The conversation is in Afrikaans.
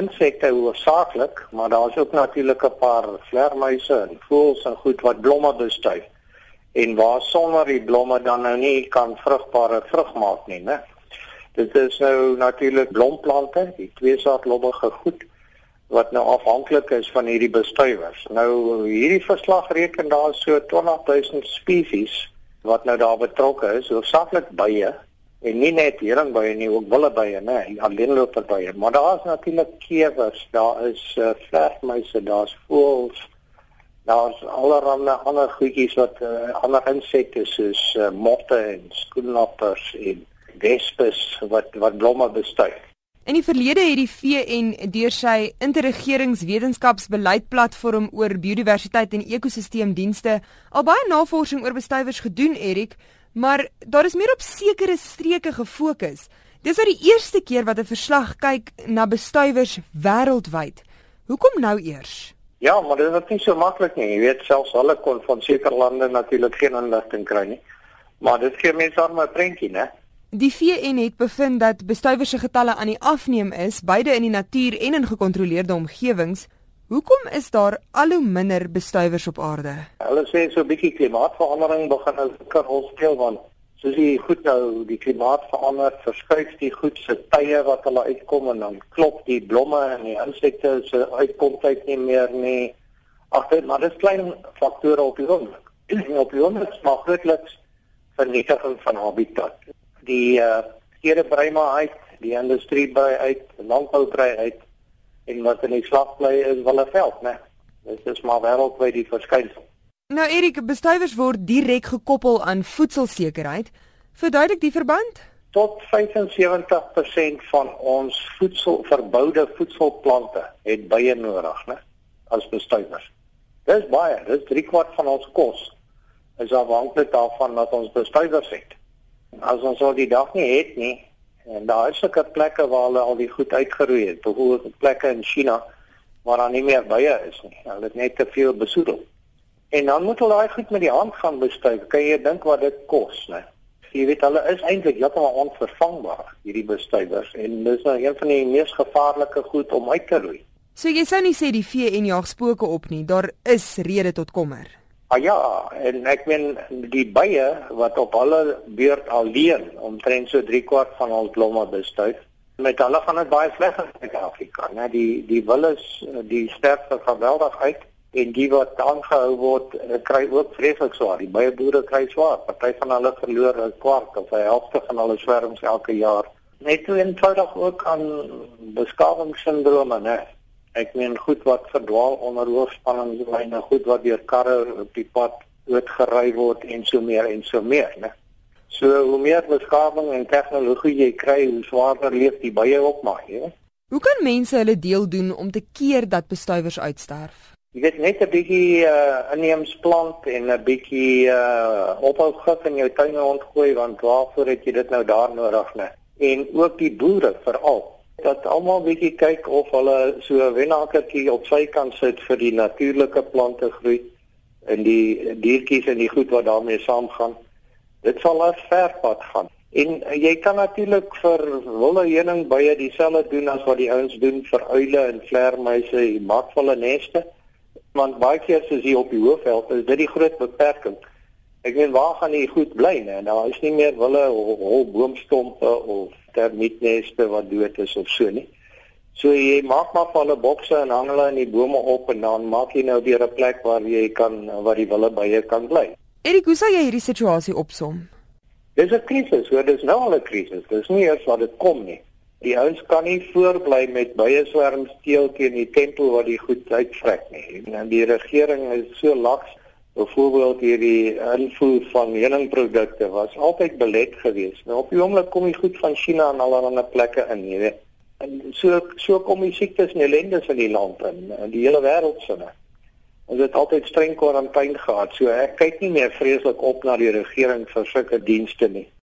insekte hoofsaaklik, maar daar's ook natuurlik 'n paar vlermuise en voëls en goed wat blomme bestuif. En waar sonder die blomme dan nou nie kan vrugbare vrug maak nie, né? Dit is nou natuurlik blomplante, die tweesaadlobbige goed wat nou afhanklik is van hierdie bestuivers. Nou hierdie verslag reken daar so 20000 spesies wat nou daar betrokke is, hoofsaaklik bye en nie net heringbye nie, ook willebye, nê, alleenloperbye, maar daar is natuurlik kewers, daar is uh, vlermuise, daar's voëls, daar's allerlei ander goedjies wat uh, ander insekte soos uh, motte en skoenlappers en wespes wat wat blomme bestuif. In die verlede het die VN deur sy interregeringswetenskapsbeleidplatform oor biodiversiteit en ekosisteemdienste al baie navorsing oor bestuivers gedoen, Erik, maar daar is meer op sekere streke gefokus. Dis nou die eerste keer wat 'n verslag kyk na bestuivers wêreldwyd. Hoekom nou eers? Ja, maar dit is nie so maklik nie. Jy weet selfs hulle kon van sekere lande natuurlik geen inligting kry nie. Maar dit gee mense dan 'n prentjie, né? Die VN het bevind dat bestuivers se getalle aan die afneem is, beide in die natuur en in gekontroleerde omgewings. Hoekom is daar al hoe minder bestuivers op aarde? Hulle sê so 'n bietjie klimaatsverandering begin 'n rol speel want soos jy goed nou die klimaat verander, verskuif die goed se tye wat hulle uitkom en dan klop die blomme en die insekte se uitkomtyd nie meer nie. Ag, maar dis klein faktore op die grond. En op die grond maar grootliks vernietiging van habitat. Die uh, stede brei maar uit, die industrie brei uit, landbou brei uit en wat in die slag bly is wille veld, né? Dit is maar wêreldwyd die verskynsel. Nou Erik, bestuivers word direk gekoppel aan voedselsekerheid. Verduidelik die verband? Tot 75% van ons voedsel verboude voedselplante het bye nodig, né? As bestuivers. Dis baie, dis 3 kwart van ons kos is afhanklik daarvan dat ons bestuivers het. As ons al die dag nie het nie, En daar is sulke plekke waar hulle al die goed uitgeroei het, byvoorbeeld plekke in China waar daar nie meer bye is nie. Hulle het net te veel besoedel. En dan moet hulle daai goed met die hand gaan bestuif. Kan jy dink wat dit kos, né? Jy weet hulle is eintlik heeltemal onvervangbaar, hierdie bestuivers en dis nou een van die mees gevaarlike goed om uit te roei. So jy sou nie sê die vee en jag spooke op nie. Daar is rede tot kommer. Ah ja, en ek meen die bye wat op hulle beurt alleen omtrent so 3 kwart van ons blomme bestuif. Met hulle gaan dit baie sleg in Afrika, né? Die die willes, die sterfte geweldig uit en die wat aangehou word, eh, kry ook vreeslik swaar. Die bye boere kry swaar. Party van hulle verloor 'n kwart of 'n helfte van hulle swerms elke jaar. Net toe eenvoudig ook aan beskawingssindrome, né? Ek meen goed wat verdwaal onder hoogspanningslyne, goed wat deur karre op die pad uitgery word en so meer en so meer, né? So hoe meer beskawing en tegnologie jy kry, hoe swaarder leef die bye op maar, hè? Hoe kan mense hulle deel doen om te keer dat bestuivers uitsterf? Jy weet net 'n bietjie uh inneemsplant en 'n bietjie uh ophou gif in jou tuin ontgooi want waarvoor het jy dit nou daar nodig, né? En ook die boere veral dat almal bietjie kyk of hulle so 'n wennakertjie op sy kant sit vir die natuurlike plante groei en die diertjies en die goed wat daarmee saamgaan. Dit sal 'n ver pad gaan. En jy kan natuurlik vir wilde heuning baie dieselfde doen as wat die ouens doen vir uile en vlermuise, die maak hulle neste. Want baie keer soos hier op die hoofveld is dit die groot beperking. Ek weet waar gaan die goed bly nê? Daar is nie meer wille hol boomstompe of termietneste wat dood is of so nie. So jy maak maar van 'n bokse en hang hulle in die bome op en dan maak jy nou weer 'n plek waar jy kan waar die wille bye kan bly. Erik, hoe sou jy hierdie situasie opsom? Dis 'n krisis, hoor, dis nou al 'n krisis. Dis nie eers wat dit kom nie. Die ouens kan nie voorbly met baie swerms steeltjie in die tempel wat die goed uitvrek nie. En die regering is so laks Byvoorbeeld hierdie invoer van heuningprodukte was altyd belet geweest. Nou op die oomblik kom die goed van China en allerlei plekke in, jy weet. En so so kom die siektes en ellendes in die land in, in die hele wêreld sinne. Ons het altyd streng kwarantyne gehad. So ek kyk nie meer vreeslik op na die regering vir sulke dienste nie.